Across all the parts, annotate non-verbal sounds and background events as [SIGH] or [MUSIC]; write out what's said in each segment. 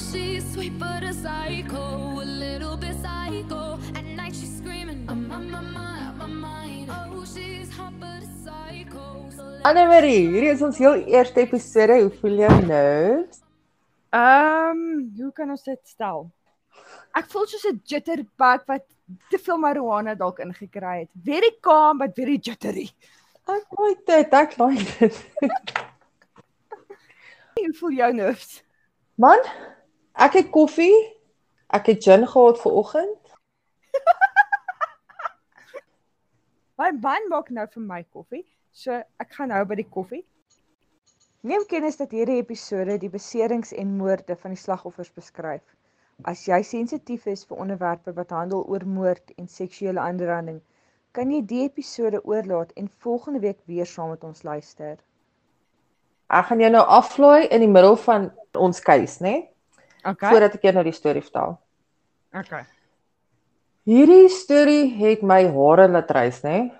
she's sweet but a psycho, a little bit psycho. At night she's screaming, I'm on my mind, on my mind. Oh, she's hot but a psycho. Anne Marie, hierdie is ons heel eerste episode. Hoe voel jy nou? Ehm, hoe kan ons dit stel? Ek voel soos 'n jitterbug wat te veel marijuana dalk ingekry het. Very calm but very jittery. Ek like dit. Ek like dit. [LAUGHS] Hoe voel jou nerves? Man, ek het koffie. Ek het gin gehad vir oggend. [LAUGHS] My man maak nou vir my koffie, so ek gaan nou by die koffie. Neem kennis dat hierdie episode die beserings en moorde van die slagoffers beskryf. As jy sensitief is vir onderwerpe wat handel oor moord en seksuele aanranding, kan jy die episode oorlaat en volgende week weer saam met ons luister. Ek gaan jou nou aflaai in die middel van ons case, né? Okay. Voordat ek jou nou die storie vertel. Okay. Hierdie storie het my hare laat rys, né?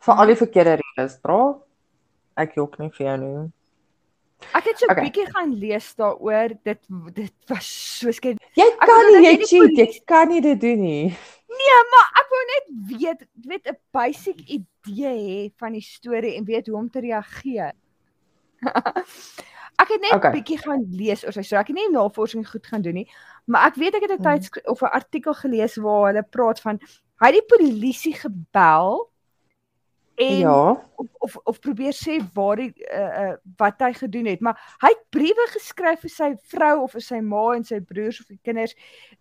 Vir al die verkeerde redes, bra. Ek jok nie vir jou nie. Ek het so 'n Okay. bietjie gaan lees daaroor. Dit dit was so skep. Jy kan nie, jy cheat, jy kan nie dit doen nie. Nee, maar ek wou net weet, weet 'n basic idee hê van die storie en weet hoe om te reageer. [LAUGHS] ek het net 'n Okay. bietjie gaan lees oor sy storie. Ek het nie navorsing goed gaan doen nie, maar ek weet ek het 'n Mhm. tyds of 'n artikel gelees waar hulle praat van hy het die polisie gebel en Ja. of of of probeer sê waar die uh, uh, wat hy gedoen het, maar hy het briewe geskryf vir sy vrou of vir sy ma en sy broers of die kinders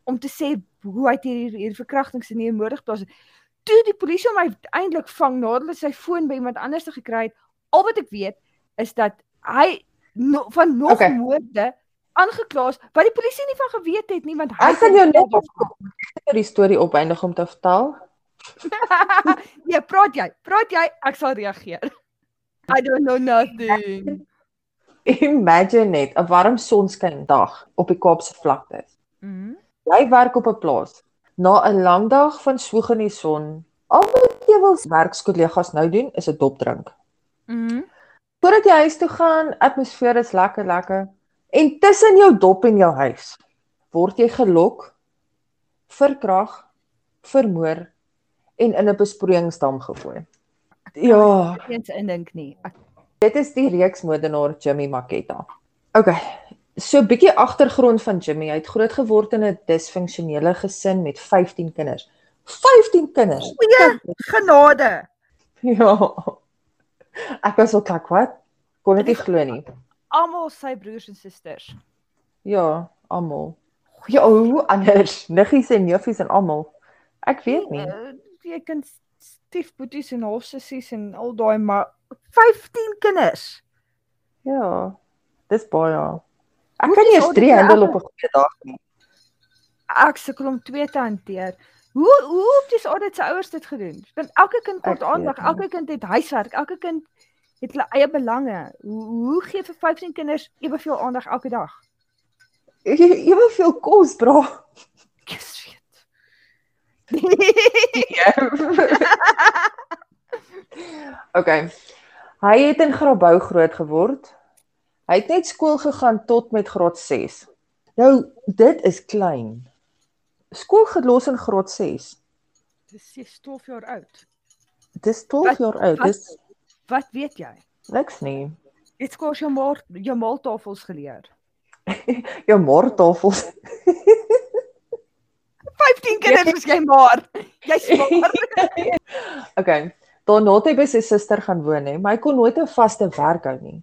om te sê hoe hy hierdie hierdie verkrachtings en nie moedig plaas. Toe die polisie hom uiteindelik vang nadat hulle sy foon by iemand anders gekry het, al wat ek weet is dat hy no, van nog Okay. moorde aangekla is wat die polisie nie van geweet het nie want hy Ek gaan jou net daarvan. op die storie opeindig om te vertel. [LAUGHS] nee, praat jy. Praat jy, ek sal reageer. I don't know nothing. Imagine net 'n warm sonskyn dag op die Kaapse vlaktes. Mhm. Jy werk op 'n plaas. Na 'n lang dag van swoeg in die son, al wat jy wil werkskollegas nou doen is 'n dop drink. Mhm. Voordat jy huis toe gaan, atmosfeer is lekker lekker. En tussen jou dop en jou huis word jy gelok, verkrag, vermoor en in 'n besproeiingsdam gegooi. Ja, Eens indink nie. Ek Dit is die reeksmoordenaar Jimmy Maketa. OK. So 'n bietjie agtergrond van Jimmy. Hy het groot geword in 'n disfunksionele gesin met 15 kinders. 15 kinders. Goeie genade. Ja. Ek was ook like, wat? Kon dit nie glo nie. Almal sy broers en susters. Ja, almal. Ja, hoe anders? Niggies en neefies en almal. Ek weet nie. Uh, jy kan stiefboeties en halfsussies en al daai maar 15 kinders. Ja. Dis baie. Ek Hoe kan nie eens 3 al die handel op 'n goeie dag nie. Ek sukkel om twee te hanteer. Hoe hoe het dis audit se ouers dit gedoen? Want elke kind kort aandag, elke kind het huiswerk, elke kind het hulle eie belange. Hoe hoe gee vir 15 kinders eweveel aandag elke dag? Eweveel kos, bro. Ek weet. [LAUGHS] Okay. Hy het in Grabouw groot geword. Hy het net skool gegaan tot met graad 6. Nou, dit is klein. Skool gelos in graad 6. Dis jy 12 jaar oud. Dis 12 Wat- jaar oud. Dis Wat weet jy? niks nie. Het skaars jou maar jou maaltafels geleer. [LAUGHS] Jou moordtafels. 15 [LAUGHS] kinders is jy maar. Jy's maar. [LAUGHS] Okay. Daarna het hy by sy suster gaan woon hè, maar hy kon nooit 'n vaste werk hou nie.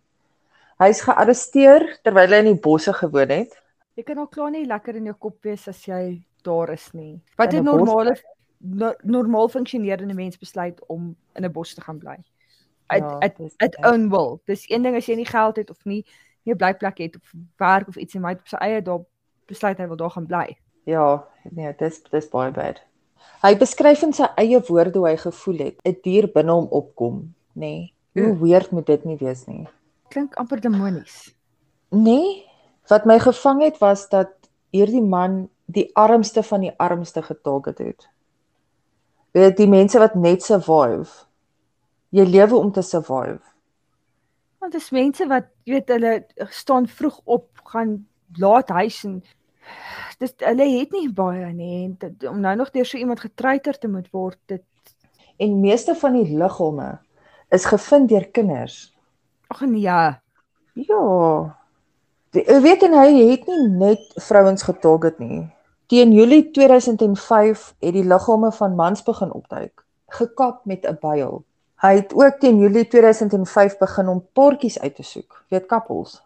Hy's gearresteer terwyl hy in die bosse gewoon het. Jy kan al klaar nie lekker in jou kop wees as jy daar is nie. Wat 'n normale no, normaal funksionerende mens besluit om in 'n bos te gaan bly. Uit Ja, uit uit own will. Dis een ding as jy nie geld het of nie nie 'n blyplek het of werk of iets en my op sy eie daar besluit hy wil daar gaan bly. Ja, nee, dis dis baie bad. Hy beskryf in sy eie woorde hoe hy gevoel het, 'n dier binne hom opkom, nê. Nee, hoe Ja. weird moet dit nie wees nie. Klink amper demonies. Nee, wat my gevang het was dat hierdie man die armste van die armste getarget het. Weet die mense wat net survive. Jy lewe om te survive. Want dis mense wat weet hulle staan vroeg op, gaan laat huis en dis hulle het nie baie nie en dit, om nou nog deur so iemand getreiter te moet word dit En meeste van die liggame is gevind deur kinders. ag nee ja Ja. Die, weet en hy het nie net vrouens getarget nie. Teen Julie 2005 het die liggame van mans begin opduik, gekap met 'n byl. Hy het ook teen Julie 2005 begin om paartjies uit te soek, weet kappels.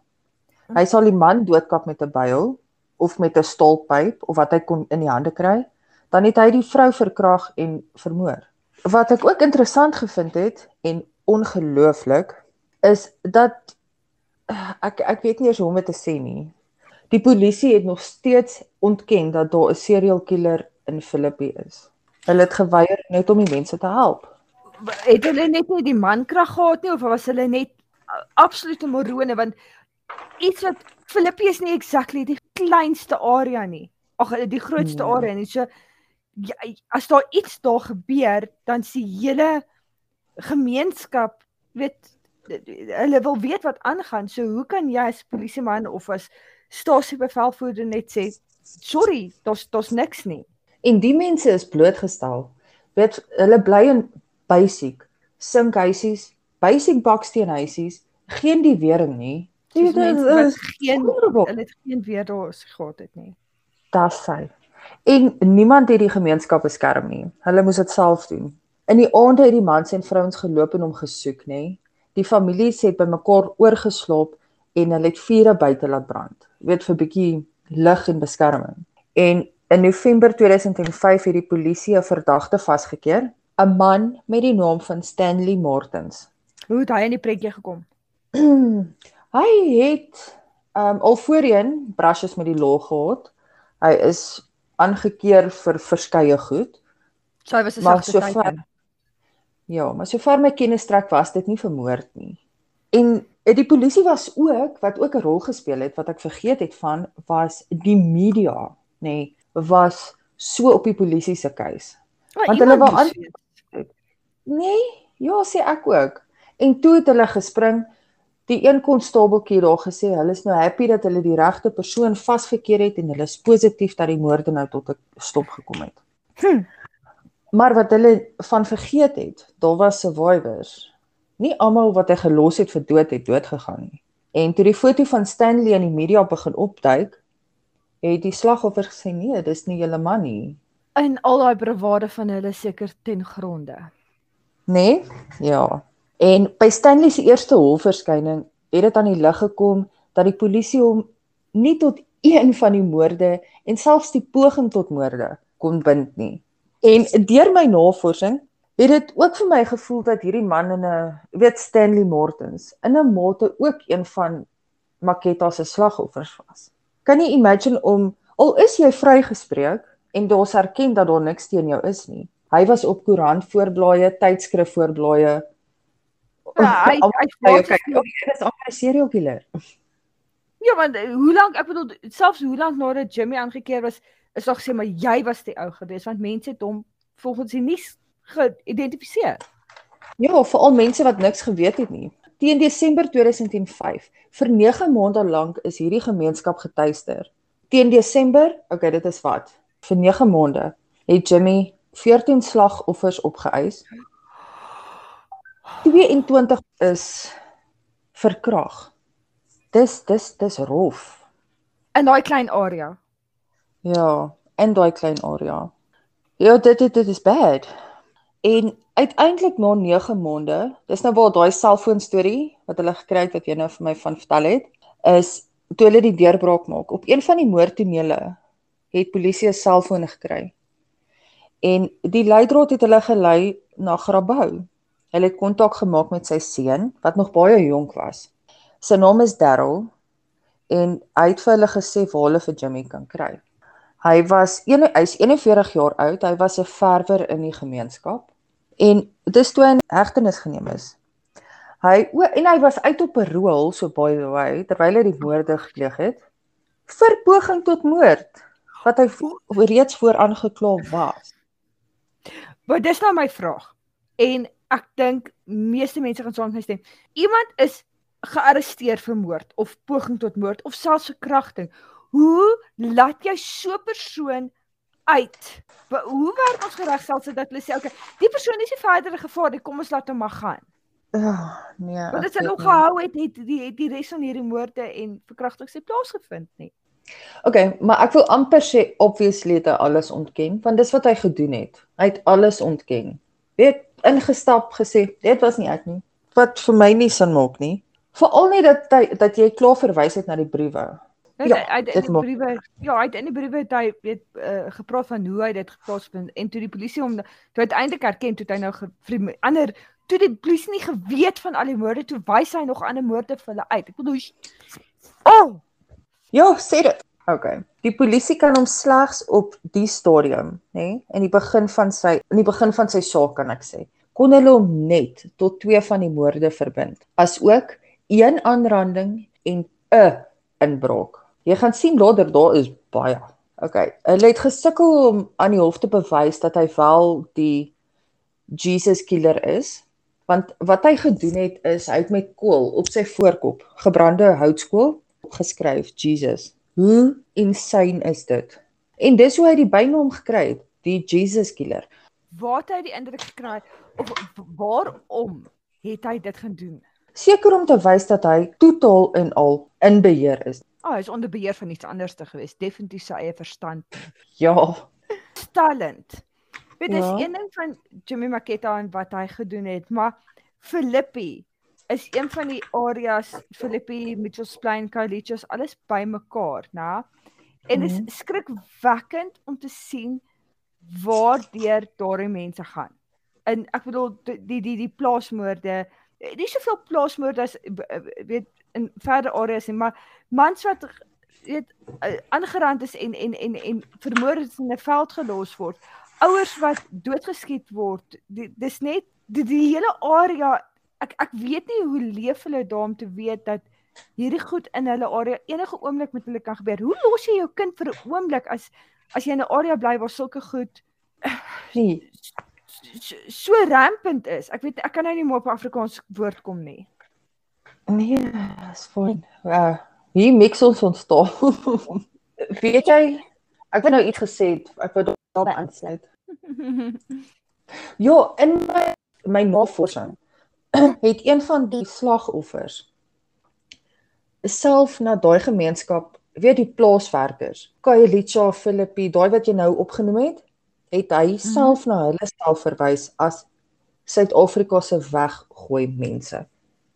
Hy sal die man doodkap met 'n byl of met 'n stolpyp of wat hy kon in die hande kry. Dan het hy die vrou verkrag en vermoor. Wat ek ook interessant gevind het en ongelooflik is dat ek ek weet nie eers hoe om dit te sê nie. Die polisie het nog steeds ontken dat daar 'n serial killer in Filippi is. Hulle het geweier net om die mense te help. het hulle net nie die mankrag gehad nie of was hulle net uh, absolute morone want iets wat Filippi is nie exactly die kleinste area nie. Ag die grootste Nee. area nie. So ja, as daar iets daar gebeur, dan die hele gemeenskap weet hulle wil weet wat aangaan. So hoe kan jy as polisieman of as stasiebevelvoerder net sê sorry, daar's daar's niks nie. En die mense is blootgestel. Weet hulle bly in basic sinkhuisies, basic baksteenhuisies, geen die wering nie. Dis Dit mense wat is geen hulle het geen weer daar gehad het nie. Dis sy. En niemand het die gemeenskap beskerm nie. Hulle moes dit self doen. In die aande het die mans en vrouens geloop en hom gesoek, nê. Die families het bymekaar oorgeslaap en hulle het vure buite laat brand. Jy weet vir 'n bietjie lig en beskerming. En in November 2005 het die polisie 'n verdagte vasgekeer, 'n man met die naam van Stanley Mortens. Hoe het hy in die prentjie gekom? [CLEARS THROAT] hy het um al voorheen brushes met die law gehad. Hy is aangekeer vir verskeie goed. So hy was 'n Maar sagte teiken. Ja, maar sover my kennis strek was dit nie vermoord nie. En die polisie was ook wat ook 'n rol gespeel het wat ek vergeet het van was die media, nê, nee, was so op die polisie se keuse. Maar Want hulle wou aan-. Nee, ja, sê ek ook. En toe het hulle gespring. Die een konstabeltjie daar gesê hulle is nou happy dat hulle die regte persoon vasgekeer het en hulle is positief dat die moorde nou tot 'n stop gekom het. Hm. Maar wat hulle van vergeet het, daar was survivors. Nie almal wat hy gelos het vir dood het dood gegaan nie. En toe die foto van Stanley in die media begin opduik, het die slagoffer gesê nee, dis nie julle man nie. In al daai bravade van hulle seker ten gronde. Nee? Ja. En by Stanley se eerste hofverskyning het dit aan die lig gekom dat die polisie hom nie tot een van die moorde en selfs die poging tot moorde kon bind nie. En deur my navorsing het dit ook vir my gevoel dat hierdie man in 'n weet Stanley Mortens in 'n mate ook een van Maketa se slagoffers was. Kan jy imagine om al is jy vrygespreek en daar's erken dat daar niks teen jou is nie. Hy was op koerant voorblaaie, tydskrif voorblaaie. Ja, hy hy dit oh, jy is amper 'n serial killer. [LAUGHS] Ja, want eh, hoe lank, ek bedoel selfs hoe lank nadat Jimmy aangekeer was, is nog sê maar jy was die ou gewees want mense het hom volgens die nuus geïdentifiseer. Ja, veral mense wat niks geweet het nie. Teen Desember 2005, vir 9 maande lank is hierdie gemeenskap getuister. Teen Desember, okay, dit is wat. Vir 9 maande het Jimmy 14 slagoffers opgeëis. 22 is verkrag. Dis dis dis rof. In daai klein area. Ja, in daai klein area. Ja, dit dit dit is bad. En uiteindelik na 9 maande, dis nou waar daai selfoon storie wat hulle gekry het wat jy nou vir my van vertel het, is toe hulle die deurbraak maak. Op een van die moordtonele het polisie 'n selfoon gekry. En die leidraad het hulle gelei na Grabouw. Hulle het kontak gemaak met sy seun wat nog baie jonk was. Sy naam is Darryl en hy het vir hulle gesê waar hulle vir Jimmy kan kry. Hy was een hy's 41 jaar oud. Hy was 'n verwer in die gemeenskap en dis toe hy in hegtenis geneem is. Hy o en hy was uit op 'n rol so by the way terwyl hy die moorde gepleeg het vir poging tot moord wat hy vo- reeds voor aangekla was. Maar dis nou my vraag. En ek dink meeste mense gaan saam met my stem. Iemand is gearresteer vir moord of poging tot moord of selfs verkrachting. Hoe laat jy so 'n persoon uit? Wa- Hoe werk ons geregstelsel dat hulle sê okay, die persoon is nie verder 'n gevaar nie, kom ons laat hom maar gaan. Ah, nee. Want weet hom nie. gehou het, het die het die res van hierdie moorde en verkrachtings nie plaasgevind nie. Okay, maar ek wil amper sê obviously het hy alles ontken, want dis wat hy gedoen het. Hy het alles ontken. Weet ingestap gesê, dit was nie ek nie. Wat vir my nie sin maak nie. Veral nie dat hy dat jy klaar verwys het na die briewe. Ja, Ja, hy het in die briewe ja, hy het in die briewe het hy weet uh, gepraat van hoe hy dit geplaasvind en toe die polisie hom toe uiteindelik erken toe het hy nou vir die ander toe die polisie nie geweet van al die moorde toe wys hy nog ander moorde vir hulle uit. Ek bedoel oh, Ja, sê dit. Okay. Die polisie kan hom slegs op die stadium, nê, nee, in die begin van sy in die begin van sy saak kan ek sê, kon hulle hom net tot twee van die moorde verbind, asook een aanranding en 'n inbraak. Jy gaan sien later daar is baie. Okay. Hulle het gesukkel om aan die hof te bewys dat hy wel die Jesus killer is, want wat hy gedoen het is hy het met kool op sy voorkop, gebrande houtskool geskryf Jesus. Hoe insane is dit? En dis hoe hy die bynaam gekry het, die Jesus killer. waar het hy die indruk gekry of waarom het hy dit gedoen? Seker om te wys dat hy totaal en al in beheer is. Oh, hy is onder beheer van iets anders te gewees, definitief sy eie verstand. [LAUGHS] Ja, talent. Weet dis Ja. een ding van Jimmy Maketa en wat hy gedoen het, maar Filippi is een van die areas Filippi, Mitchells Plain, Kaalichos, alles bymekaar, né? En dit Mhm. is skrikwekkend om te sien waardeur daardie mense gaan. En ek bedoel die die die, plaasmoorde, nie soveel plaasmoorde as weet in verder areas nie, maar mans wat weet eh, aangerand is en en en en vermoor is in 'n veld gelos word. Ouers wat doodgeskiet word. Die, dis net die, die hele area ek ek weet nie hoe leef hulle daar om te weet dat hierdie goed in hulle area enige oomblik met hulle kan gebeur. Hoe los jy jou kind vir 'n oomblik as as jy in 'n area bly waar sulke goed nee. so, rampant is? Ek weet ek kan nou nie meer op Afrikaans woord kom nie. Nee, is fyn. Uh, hier mix ons ons taal. [LAUGHS] Weet jy, ek het nou iets gesê, ek wou daarby aansluit. [LAUGHS] Ja, in my my navorsing [CLEARS THROAT] het een van die slagoffers self na daai gemeenskap, weet die plaaswerkers, Kailicha, Filippi, daai wat jy nou opgenoem het, het hy self na hulle self verwys as Suid-Afrika se weggooi mense.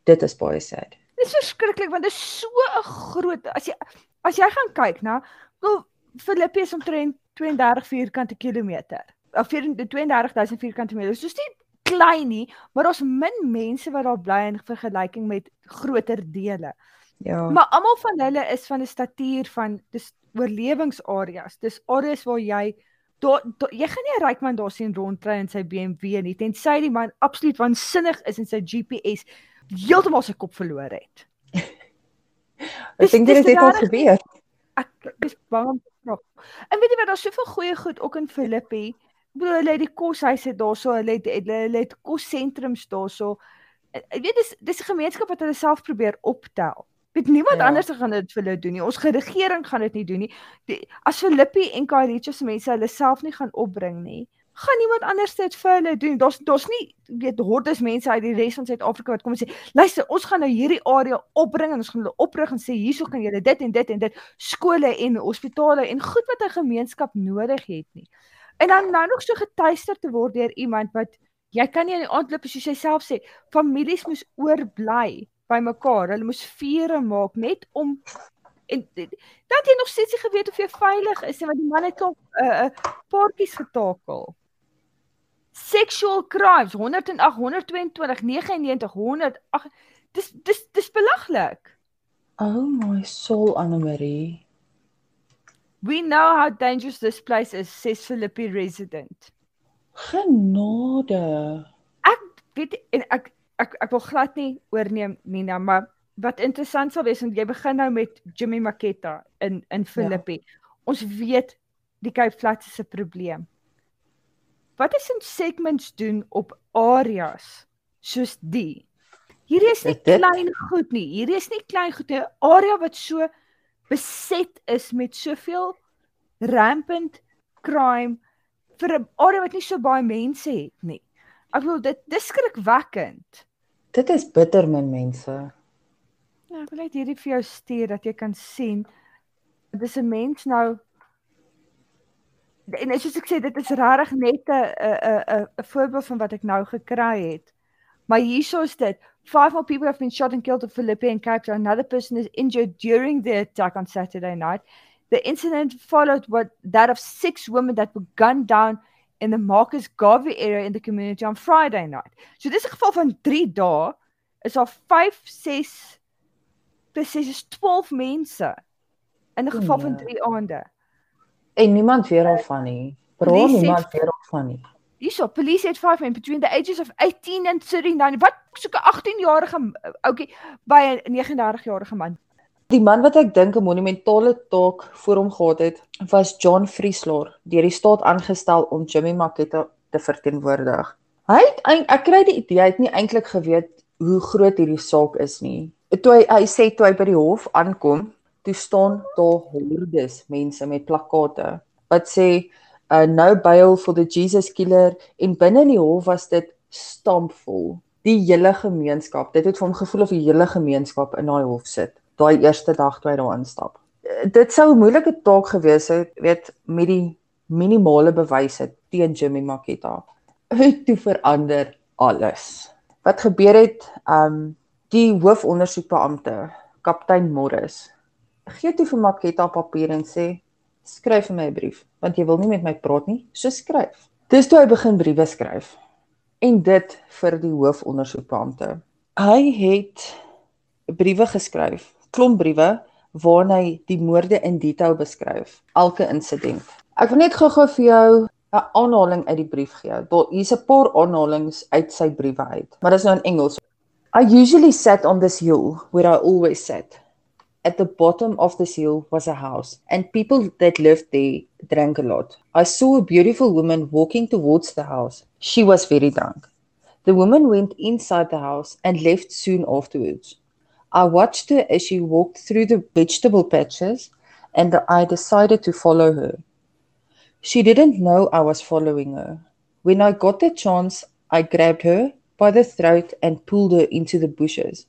Dit is baie sad. Dit is verskriklik want dit is so 'n groot as jy as jy gaan kyk na wel Filippi is omtrent 32 vierkante kilometer. Of 32000 vierkante meter. Dis nie klein nie, maar daar's min mense wat daar bly in vergelyking met groter dele. Ja. Maar almal van hulle is van 'n statuur van dis oorlewingsareas. Dis areas waar jy daar da, jy gaan nie 'n ryk man daar sien rondry in sy BMW nie tensy die man absoluut waansinnig is en sy GPS heeltemal sy kop verloor het. [LAUGHS] Ek dink dit het al gebeur. Ek is bang om te vra. En weet jy wat, daar's soveel goeie goed ook in Filippi. Ek bedoel hulle het die koshuise daarso, hulle het hulle, hulle het kossentrums daarso. Ek weet dis dis 'n gemeenskap wat hulle self probeer optel. Weet niemand Ja. anders gaan dit vir hulle doen nie. Ons regering gaan dit nie doen nie. Die, as Filippi en Kairicho se mense hulle self nie gaan opbring nie, gaan niemand anders dit vir hulle doen. Daar's daar's nie weet hordes mense uit die res van Suid-Afrika wat kom en sê, "Luister, ons gaan nou hierdie area opbring en ons gaan hulle oprig en sê hierso kan julle dit en dit en dit skole en hospitale en goed wat 'n gemeenskap nodig het nie." En dan nou nog so getuister te word deur iemand wat jy kan nie in die aand loop soos jy self sê, families moes oorbly by mekaar. Hulle moes vure maak net om en dan het jy nog steeds nie geweet of jy veilig is nie want die man het op 'n uh, paartjies getakel. Sexual crimes 108 122 99 100 ag dis dis dis belaglik. Oh my soul Anne Marie. We know how dangerous this place is, says Philippi resident. Genade. Ek weet en ek ek ek wil glad nie oorneem Nina, maar wat interessant sal wees want jy begin nou met Jimmy Maketa in in Philippi. Ja. Ons weet die Cape Flats is 'n probleem. Wat is ons segments doen op areas soos die? Hierdie is nie klein goed nie. Hierdie is nie klein goed nie. 'n Area wat so beset is met soveel rampant crime vir 'n area wat nie so baie mense het nie. Ek bedoel dit dis skrikwekkend. Dit is bitter min mense. Ja, ek wil net hierdie vir jou stuur dat jy kan sien dis 'n mens nou en soos ek sê dit is regtig net 'n 'n 'n 'n voorbeeld van wat ek nou gekry het. Maar hierso is dit five more people have been shot and killed in Philippi and Cape Town. Another person is injured during the attack on Saturday night. The incident followed what that of six women that were gunned down in the Marcus Garvey area in the community on Friday night. So dis 'n geval van 3 dae is daar 5 6 presies is 12 mense in 'n geval van 3 aande. En niemand weet daarvan nie. Bro, Polisie niemand weet daarvan nie. Hierso, police het five men between the ages of 18 and 39. Wat soek 'n 18-jarige ouetjie by 'n 39-jarige man? Die man wat ek dink 'n monumentale taak voor hom gehad het, was John Frieslaar, deur die staat aangestel om Jimmy Maketa te verteenwoordig. Hy het ek kry die idee hy het nie eintlik geweet hoe groot hierdie saak is nie. Toe hy, hy sê toe hy by die hof aankom, toe staan daar hordes mense met plakkate wat sê uh, no bail for the Jesus killer en binne in die hof was dit stampvol. Die hele gemeenskap, dit het vir hom gevoel of die hele gemeenskap in daai hof sit daai eerste dag toe hy daar instap. Eh, Dit sou 'n moeilike taak gewees het, weet, met die minimale bewyse teen Jimmy Maketa. Het toe verander alles. Wat gebeur het, um die hoofondersoekbeampte, kaptein Morris, gee toe vir Maketa papier en sê skryf vir my 'n brief, want jy wil nie met my praat nie, so skryf. Dis toe hy begin briewe skryf. En dit vir die hoofondersoekbeampte. Hy het briewe geskryf, klomp briewe waarin hy die moorde in detail beskryf, elke insident. Ek wil net gou-gou vir jou 'n aanhaling uit die brief gee. Daar hier's 'n paar aanhalings uit sy briewe uit, maar dit is nou in Engels. I usually sat on this hill where I always sat. At the bottom of this hill was a house, and people that lived there drank a lot. I saw a beautiful woman walking towards the house. She was very drunk. The woman went inside the house and left soon afterwards. I watched her as she walked through the vegetable patches, and I decided to follow her. She didn't know I was following her. When I got the chance, I grabbed her by the throat and pulled her into the bushes.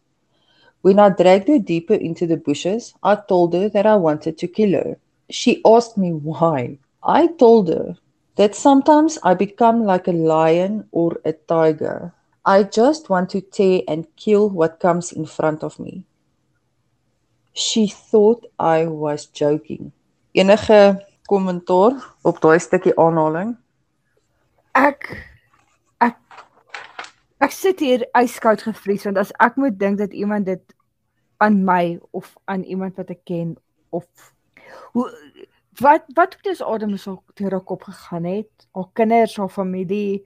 When I dragged her deeper into the bushes, I told her that I wanted to kill her. She asked me why. I told her that sometimes I become like a lion or a tiger. I just want to tear and kill what comes in front of me. She thought I was joking. Enige kommentaar op daai stukkie aanhaling? Ek ek sit hier yskoud gevries want as ek moet dink dat iemand dit aan my of aan iemand wat ek ken of hoe wat wat het dis Adam so deur haar kop gegaan het haar kinders haar familie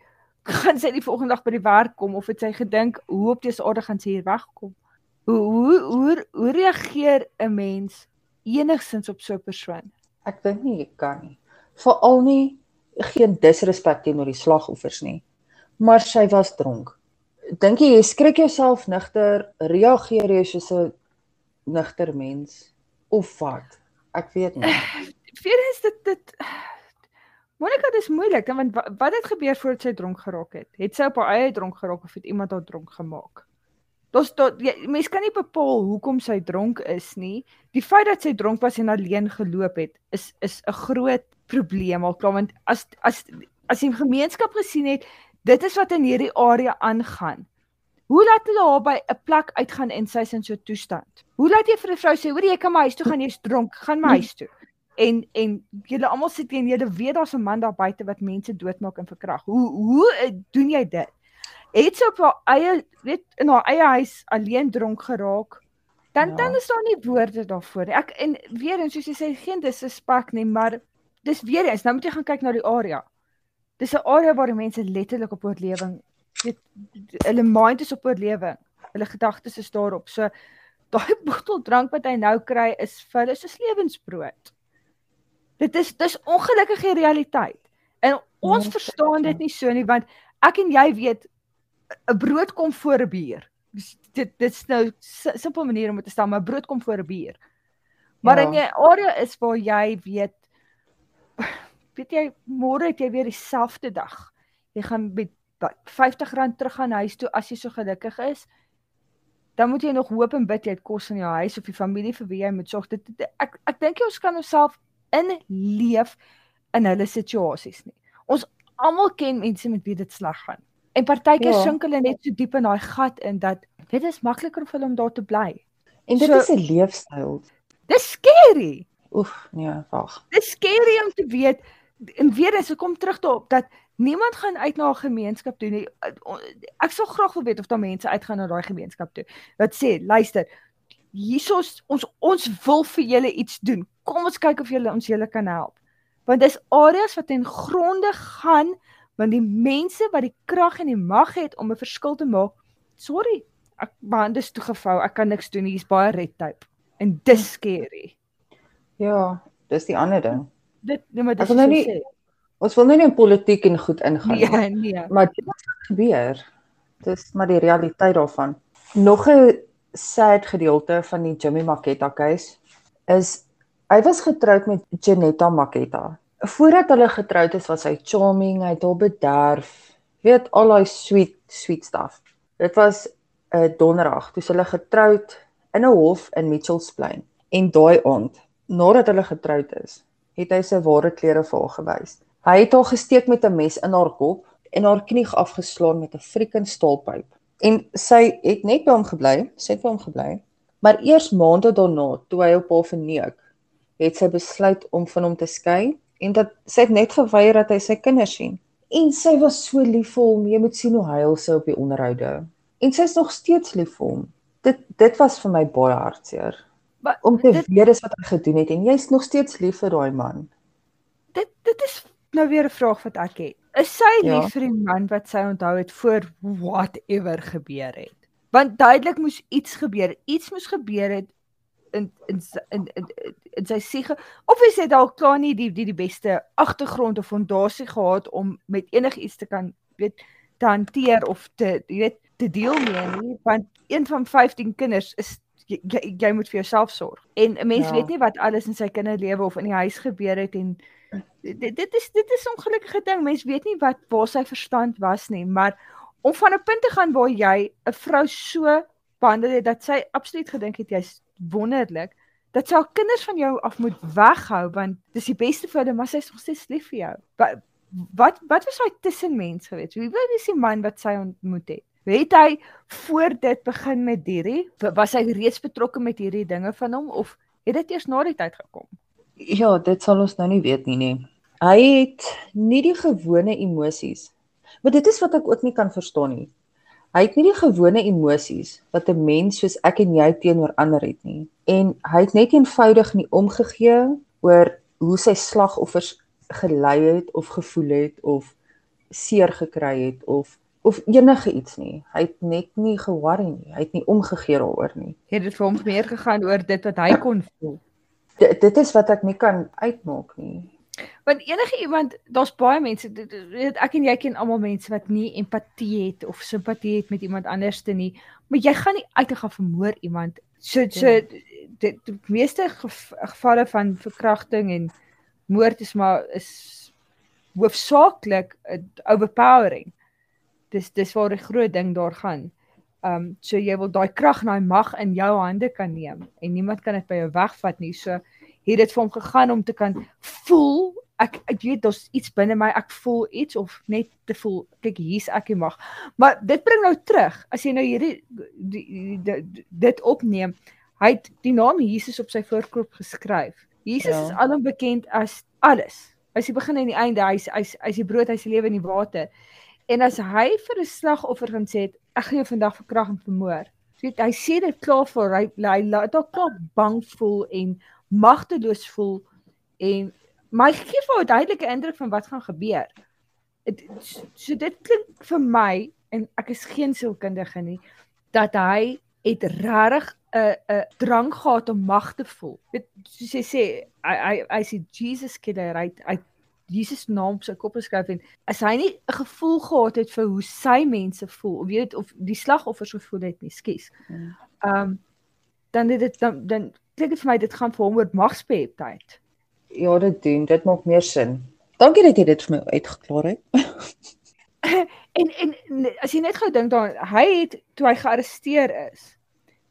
[LAUGHS] gaan sy die volgende dag by die werk kom of het sy gedink hoe op dis aarde gaan sy hier wegkom hoe hoe hoe, hoe reageer 'n mens enigsins op so 'n persoon Ek dink nie jy kan nie. Veral nie geen disrespek teenoor die slagoffers nie. Maar sy was dronk. Dink jy jy skrik jouself nigter, reageer jy soos 'n nigter mens of wat? Ek weet nie. [LAUGHS] Vir is dit dit Monica dis moeilik want wa- wat het gebeur voordat sy dronk geraak het? Het sy op haar eie dronk geraak of het iemand haar dronk gemaak? Dis tot mense kan nie bepaal hoekom sy dronk is nie. Die feit dat sy dronk was en alleen geloop het is is 'n groot probleem al klaar want as as as die gemeenskap gesien het dit is wat in hierdie area aangaan. Hoe laat hulle haar by 'n plek uitgaan en sy is in so 'n toestand? Hoe laat jy vir 'n vrou sê, "Hoor jy kan my huis toe gaan, jy's dronk, gaan my huis toe." En en julle almal sit hier en julle weet daar's 'n man daar buite wat mense doodmaak en verkragt. Hoe hoe eh, doen jy dit? Het sy op haar eie weet in haar eie huis alleen dronk geraak? Dan Ja. dan is daar nie woorde daarvoor nie. Ek en weer eens soos jy sê geen disrespek nie, maar dis weer eens nou moet jy gaan kyk na die area. Dis 'n area waar die mense letterlik op oorlewing weet hulle mind is op oorlewing. Hulle gedagtes is daarop. So daai [LAUGHS] bottel drank wat hy nou kry is vir hulle soos lewensbrood. Dit is dis ongelukkige realiteit. En ons Ja, verstaan ja. dit nie so nie want ek en jy weet 'n brood kom voor 'n bier. Dit dit is nou si- simpel manier om dit te stel, maar brood kom voor 'n bier. Maar Ja. in 'n area is waar jy weet weet jy môre het jy weer dieselfde dag. Jy gaan met wat, R50 terug gaan huis toe as jy so gelukkig is. Dan moet jy nog hoop en bid jy het kos in jou huis of die familie vir wie jy moet sorg. Dit, dit ek ek dink ons kan onsself inleef in hulle situasies nie. Ons almal ken mense met wie dit sleg gaan. En partykeer Ja. sink hulle net so diep in daai gat in dat dit is makliker vir hulle om daar te bly. En dit So- is 'n leefstyl. Dis scary. Oef, nee, wag. Dis scary om te weet en weer eens kom terug daarop dat niemand gaan uit na 'n gemeenskap toe nie. Ek sal graag wil weet of daar mense uitgaan na daai gemeenskap toe. Wat sê, luister, hiersoos ons ons wil vir julle iets doen. Kom ons kyk of julle ons julle kan help. Want dis areas wat ten gronde gaan want die mense wat die krag en die mag het om 'n verskil te maak. Sorry, ek my hande is toegevou. Ek kan niks doen. Hier's baie red tape. En dis scary. Ja, dis die ander ding. Dit nee, maar dis wil nou nie sê. Ons wil nou nie in politiek en goed ingaan nie. Nee, nee. Maar dit wat gebeur. Dis maar die realiteit daarvan. Nog 'n sad gedeelte van die Jimmy Maketa case is hy was getroud met Janetta Maketa. Voordat hulle getroud is, was hy charming, hy het haar bederf. Weet al daai sweet sweet stuff. Dit was 'n uh, donderdag toe hulle getroud in 'n hof in Mitchells Plain. En daai aand, nadat hulle getroud is, het hy sy ware klere vir haar gewys. Hy het haar gesteek met 'n mes in haar kop en haar knie afgeslaan met 'n freaking staalpyp. En sy het net by hom gebly, sy het by hom gebly. Maar eers maande daarna, toe hy op haar verneek, het sy besluit om van hom te skei en dat sy het net geweier dat hy sy kinders sien. En sy was so lief vir hom, jy moet sien hoe huil sy op die onderhoude. En sy's nog steeds lief vir hom. Dit dit was vir my baie hartseer Maar om te dit weet dis wat hy gedoen het en jy's nog steeds lief vir daai man. dit dit is nou weer 'n vraag wat ek het. Is sy Ja. lief vir die man wat sy onthou het voor whatever gebeur het? Want duidelik moes iets gebeur. Iets moes gebeur het in in in in, in, sy siege of hy het dalk klaar nie die die die beste agtergrond of fondasie gehad om met enigiets te kan weet te hanteer of te jy weet te deel mee nie want een van 15 kinders is jy, jy, jy moet vir jouself sorg. En 'n mens Ja. weet nie wat alles in sy kinderlewe of in die huis gebeur het en dit dit is dit is 'n ongelukkige ding. Mens weet nie wat waar sy verstand was nie, maar om van 'n punt te gaan waar jy 'n vrou so behandel het dat sy absoluut gedink het jy's wonderlik, dat sy haar kinders van jou af moet weghou want dis die beste vir hulle, maar sy's nog steeds lief vir jou. Wat wat wat was daai tussenmens geweest? Wie was die man wat sy ontmoet het? Het hy voor dit begin met hierdie? Was hy reeds betrokke met hierdie dinge van hom of het dit eers na die tyd gekom? Ja, dit sal ons nou nie weet nie nê. Hy het nie die gewone emosies. Maar dit is wat ek ook nie kan verstaan nie. Hy het nie die gewone emosies wat 'n mens soos ek en jy teenoor ander het nie. En hy het net eenvoudig nie omgegee oor hoe sy slagoffers gelei het of gevoel het of seer gekry het of of enige iets nie. Hy het net nie ge-worry nie. Hy het nie omgegee daaroor nie. Het dit vir hom meer gegaan oor dit wat hy kon voel? D dit is wat ek nie kan uitmaak nie. Want enige iemand, daar's baie mense, weet ek en jy ken almal mense wat nie empatie het of simpatie het met iemand anderste nie, maar jy gaan nie uit en gaan vermoor iemand. So so Ja. dit die meeste gev gevalle van verkrachting en moord is maar is hoofsaaklik 'n overpowering. Dis dis waar die groot ding daar gaan. Um so jy wil daai krag en daai mag in jou hande kan neem en niemand kan dit by jou wegvat nie. So het dit vir hom gegaan om te kan voel ek ek weet daar's iets binne my ek voel iets of net te voel kyk hier's ek en mag maar dit bring nou terug as jy nou hierdie die, die, die, dit opneem hy het die naam Jesus op sy voorkop geskryf Jesus Ja. is alom bekend as alles hy's die begin en die einde hy's hy's hy's die brood hy's die lewe en die water en as hy vir 'n slagoffer gaan sê ek gaan jou vandag verkrag en vermoor weet hy sê dit klaar vir hy hy laat hom klaar bang voel en magteloos voel en hy gee vir 'n duidelike indruk van wat gaan gebeur. Het, so dit klink vir my en ek is geen sielkundige nie dat hy het regtig 'n 'n drang gehad om mag te voel. Dit soos jy sê, hy hy hy sê Jesus killer, hy hy Jesus naam op sy kop geskryf en as hy nie 'n gevoel gehad het vir hoe sy mense voel of weet of die slagoffers gevoel het nie, skus. Hmm. Ehm um, dan het dit dan dan klink dit vir my dit gaan vir hom oor magsbeheptheid. Ja, dit doen. Dit maak meer sin. Dankie dat jy dit vir my uitgeklaar het. [LAUGHS] En en as jy net gou dink daaraan, hy het toe hy gearresteer is,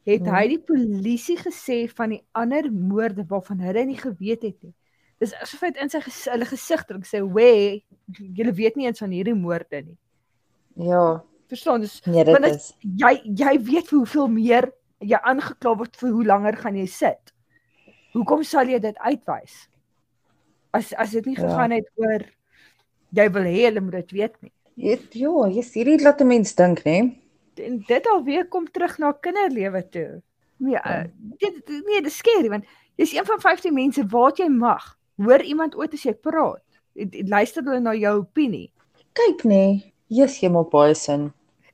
het Mhm. hy die polisie gesê van die ander moorde waarvan hulle nie geweet het nie. Dis asof hy dit in sy ges hulle gesig druk sê, "Wê, julle weet nie eens van hierdie moorde nie." Ja, Verstaan? Dus nee, dit Want dit- is jy jy weet hoeveel meer jy aangekla word vir hoe langer gaan jy sit. Hoekom sal jy dit uitwys? As as dit nie Ja. gegaan het oor jy wil hê hulle moet dit weet nie. Jy- ja, jy's hierdie laat 'n mens dink, né? en dit alweer kom terug na kinderlewe toe. Nee, Ja. uh, dit dit- nee, dis skerry want jy's een van 15 mense wat jy mag. Hoor iemand ooit as jy praat. Luister hulle na jou opinie. Kyk nê, jy's jy maak baie sin.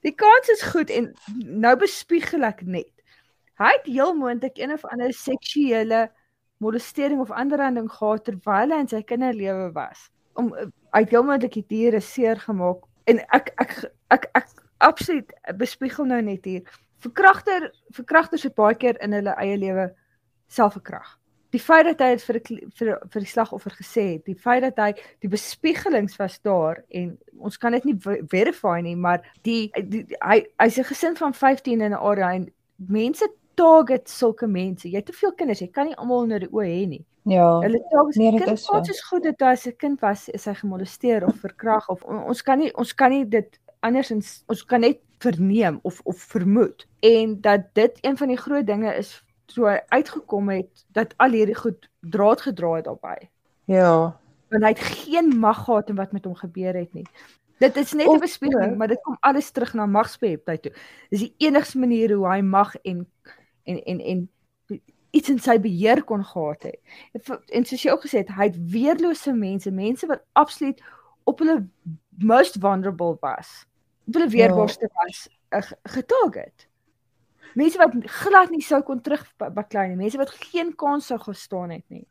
Die kans is goed en nou bespiegel ek net. Hy het heel moontlik een of ander seksuele molestering of aanranding gehad terwyl hy in sy kinderlewe was. Om hy het heel moontlik die diere seer gemaak en ek ek ek ek absoluut bespiegel nou net hier. Verkragter verkragters het baie keer in hulle eie lewe self verkrag. Die feit dat hy dit vir kli- vir vir die slagoffer gesê het, die feit dat hy die bespiegelings was daar en ons kan dit nie ve- verify nie, maar die, die, die hy hy's 'n gesin van 15 in 'n area en mense target sulke mense. Jy het te veel kinders, jy kan nie almal onder die oë hê nie. Ja. Hulle target nee, dit is so. ons is goed dat hy as 'n kind was, is hy gemolesteer of verkrag of on- ons kan nie ons kan nie dit andersins ons kan net verneem of of vermoed en dat dit een van die groot dinge is toe hy uitgekom het dat al hierdie goed draad gedra het daarbey Ja. want hy het geen mag gehad in wat met hom gebeur het nie. Dit is net 'n bespiegeling, maar dit kom alles terug na magsbeheptheid toe. Dis die enigste manier hoe hy mag en en en en iets in sy beheer kon gehad het. En, en soos jy ook gesê het, hy het weerlose mense, mense wat absoluut op hulle most vulnerable was. Op hulle weerborste was uh, ge- getarget. Mense wat glad nie sou kon terugbaklei nie, mense wat geen kans sou gestaan het nie.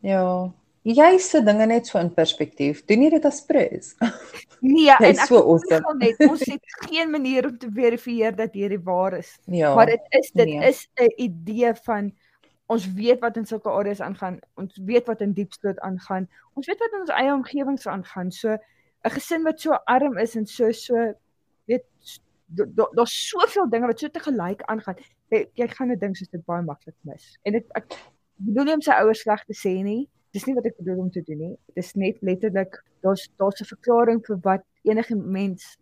Ja. Jy sit dinge net so in perspektief. Doen jy dit as prys? [LAUGHS] Nee, en ek so voel awesome. net ons het [LAUGHS] geen manier om te verifieer dat hierdie waar is. Ja. Maar dit is dit nee. is 'n idee van ons weet wat in sulke areas aangaan. Ons weet wat in diepstoot aangaan. Ons weet wat in ons eie omgewings aangaan. So 'n gesin wat so arm is en so so s- da- da- daar's soveel dinge wat so te gelyk aangaan. Jy, jy gaan 'n ding soos dit baie maklik mis. En dit ek bedoel nie om sy ouers sleg te sê nie. Dis nie wat ek bedoel om te doen nie. Dis net letterlik daar's daar's 'n verklaring vir wat enige mens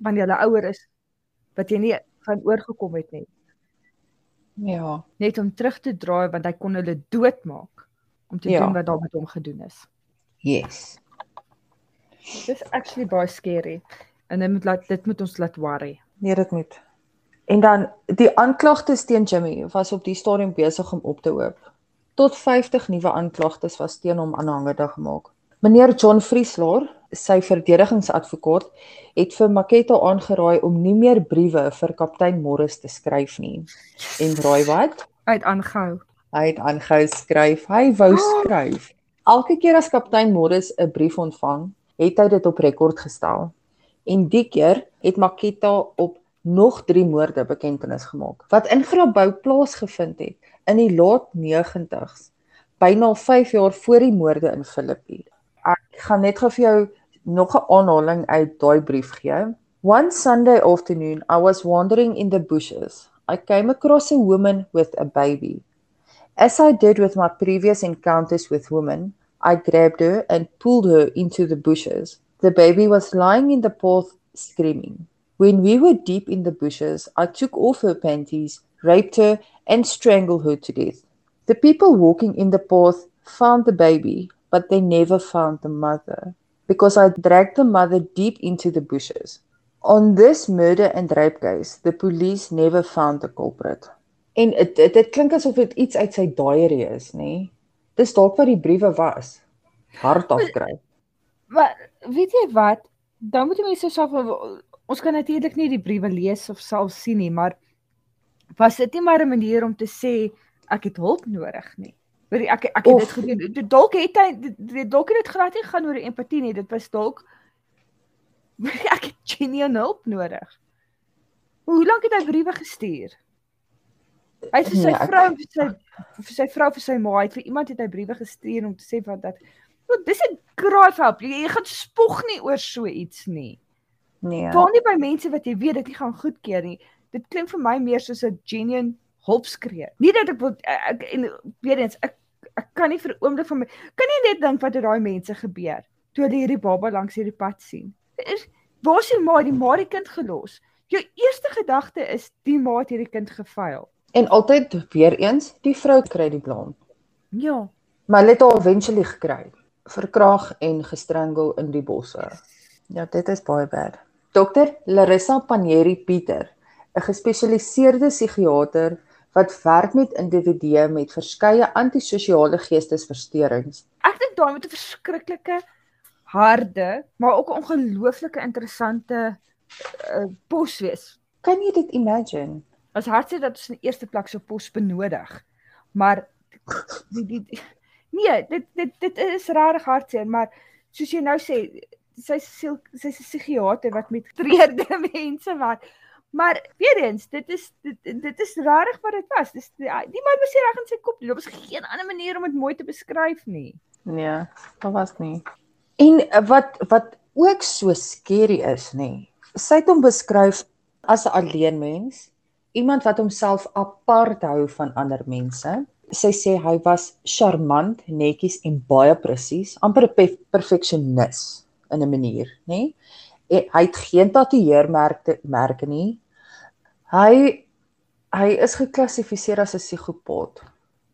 wanneer hulle ouer is wat jy nie van oorgekom het nie Ja. net om terug te draai want hy kon hulle doodmaak om te Ja. doen wat daar met hom gedoen is. Yes. Dis actually baie scary en dit moet laat dit moet ons laat worry. Nee, dit moet. En dan die aanklagtes teen Jimmy was op die stadium besig om op te hoop. Tot 50 nuwe aanklagtes was teen hom aanhangende gemaak. Meneer John Vrieslaar, sy verdedigingsadvokaat, het vir Maketa aangeraai om nie meer briewe vir kaptein Morris te skryf nie. En raai wat? Uit aangehou. Hy het aangehou skryf. Hy wou skryf. Elke keer as kaptein Morris 'n brief ontvang, het hy dit op rekord gestel. En die keer het Maketa op nog 3 moorde bekendtenis gemaak wat in Grabouw plaasgevind het in die laat 90's, byna 5 jaar voor die moorde in Philippi. Ek gaan net gou vir jou nog 'n aanhaling uit daai brief gee. One Sunday afternoon, I was wandering in the bushes. I came across a woman with a baby. As I did with my previous encounters with women, I grabbed her and pulled her into the bushes. The baby was lying in the path screaming. When we were deep in the bushes, I took off her panties, raped her, and strangled her to death. The people walking in the path found the baby, but they never found the mother because I dragged the mother deep into the bushes. On this murder and rape case, the police never found the culprit. En dit dit, klink asof dit iets uit sy diary is, nê? Dis dalk wat die briewe was. Hart afkry. Maar weet jy wat? Dan moet jy mense self ons kan natuurlik nie die briewe lees of self sien nie, maar was dit nie maar 'n manier om te sê ek het hulp nodig nie. Weet jy ek ek het Of- dit gedoen. Dalk het hy dalk het dit glad nie gaan oor empatie nie. Dit was dalk [LAUGHS] ek het genuine hulp nodig. Hoe lank het hy briewe gestuur? Hy het vir sy Nee, vrou vir sy vir sy vrou vir sy ma, hy het vir iemand het hy briewe gestuur om te sê wat dat "Wel, dis 'n graaf help. Jy, jy gaan spog nie oor so iets nie. Nee. Val nie by mense wat jy weet dit nie gaan goedkeur nie. Dit klink vir my meer soos 'n genuine hulpskree. Nie dat ek wil ek en weer eens ek ek kan nie vir oomblik van my kan nie net dink wat het daai mense gebeur toe hulle hierdie baba langs hierdie pad sien. Is waar is die ma die ma die kind gelos? Jou eerste gedagte is die ma het hierdie kind gefaal. En altyd weer eens, die vrou kry die blame. Ja. Maar hulle het haar eventually gekry. Verkrag en gestrangel in die bosse. Ja, dit is baie bad. Dr. Larissa Panieri Pieter, 'n gespesialiseerde psigiater wat werk met individue met verskeie antisosiale geestesversteurings. Ek dink daai moet 'n verskriklike harde, maar ook 'n ongelooflike interessante uh, pos wees. Kan jy dit imagine? As hart sê dat ons in eerste plek so pos benodig. Maar die die, die nee, dit dit dit is regtig hartseer, maar soos jy nou sê, sy siel sy's 'n psigiater wat met getreurde [LAUGHS] mense werk. Maar weer eens, dit is dit, dit is regtig wat dit was. Dis die, die man was reg in sy kop. Daar was geen ander manier om dit mooi te beskryf nie. Nee, daar was nie. En wat wat ook so skerry is, nê. Sy het hom beskryf as 'n alleen mens, iemand wat homself apart hou van ander mense. Sy sê hy was charmant, netjies en baie presies, amper 'n pe- perfeksionis in 'n manier, nê. En Hy het geen tatoeëermerke merke nie. Hy hy is geklassifiseer as 'n psigopaat,